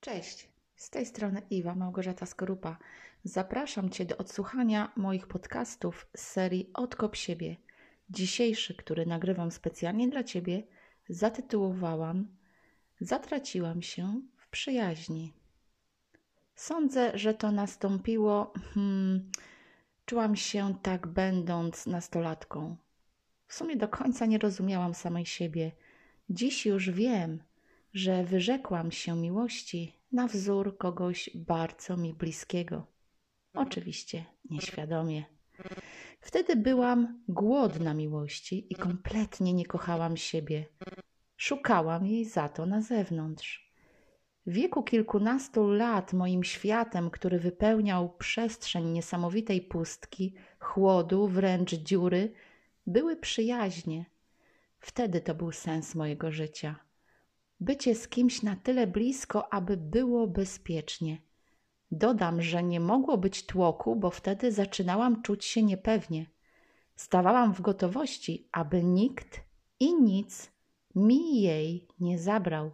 Cześć, z tej strony Iwa Małgorzata Skorupa. Zapraszam Cię do odsłuchania moich podcastów z serii Odkop siebie. Dzisiejszy, który nagrywam specjalnie dla Ciebie, zatytułowałam Zatraciłam się w przyjaźni. Sądzę, że to nastąpiło. Hmm, czułam się tak, będąc nastolatką. W sumie do końca nie rozumiałam samej siebie. Dziś już wiem, że wyrzekłam się miłości na wzór kogoś bardzo mi bliskiego. Oczywiście nieświadomie. Wtedy byłam głodna miłości i kompletnie nie kochałam siebie. Szukałam jej za to na zewnątrz. W wieku kilkunastu lat moim światem, który wypełniał przestrzeń niesamowitej pustki, chłodu, wręcz dziury, były przyjaźnie. Wtedy to był sens mojego życia bycie z kimś na tyle blisko, aby było bezpiecznie. Dodam, że nie mogło być tłoku, bo wtedy zaczynałam czuć się niepewnie. Stawałam w gotowości, aby nikt i nic mi jej nie zabrał.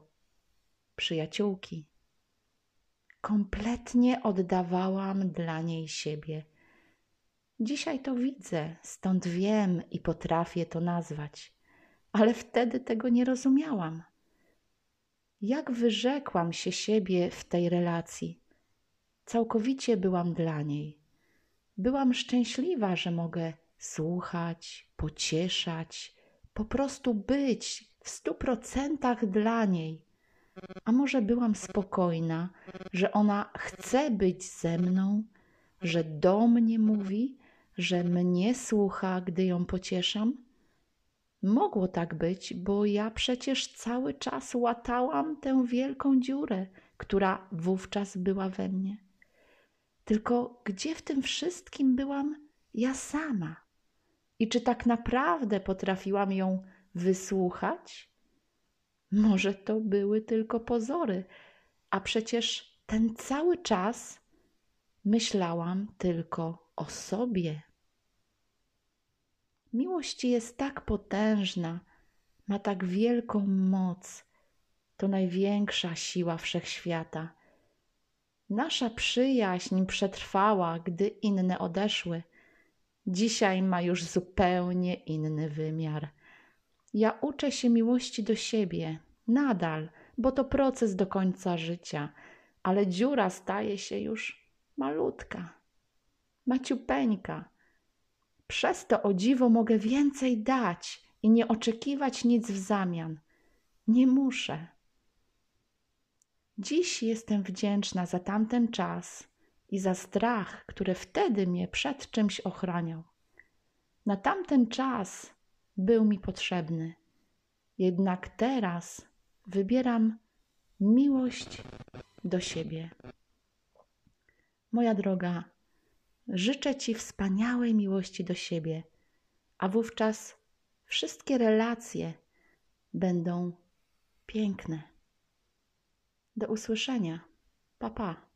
Przyjaciółki. Kompletnie oddawałam dla niej siebie. Dzisiaj to widzę, stąd wiem i potrafię to nazwać, ale wtedy tego nie rozumiałam jak wyrzekłam się siebie w tej relacji. Całkowicie byłam dla niej. Byłam szczęśliwa, że mogę słuchać, pocieszać, po prostu być w stu procentach dla niej. A może byłam spokojna, że ona chce być ze mną, że do mnie mówi, że mnie słucha, gdy ją pocieszam? Mogło tak być, bo ja przecież cały czas łatałam tę wielką dziurę, która wówczas była we mnie. Tylko gdzie w tym wszystkim byłam ja sama? I czy tak naprawdę potrafiłam ją wysłuchać? Może to były tylko pozory, a przecież ten cały czas myślałam tylko o sobie. Miłość jest tak potężna, ma tak wielką moc. To największa siła wszechświata. Nasza przyjaźń przetrwała, gdy inne odeszły. Dzisiaj ma już zupełnie inny wymiar. Ja uczę się miłości do siebie, nadal, bo to proces do końca życia, ale dziura staje się już malutka, maciupeńka przez to o dziwo mogę więcej dać i nie oczekiwać nic w zamian. Nie muszę. Dziś jestem wdzięczna za tamten czas i za strach, który wtedy mnie przed czymś ochraniał. Na tamten czas był mi potrzebny, jednak teraz wybieram miłość do siebie. Moja droga, Życzę Ci wspaniałej miłości do siebie, a wówczas wszystkie relacje będą piękne. Do usłyszenia. Pa, pa.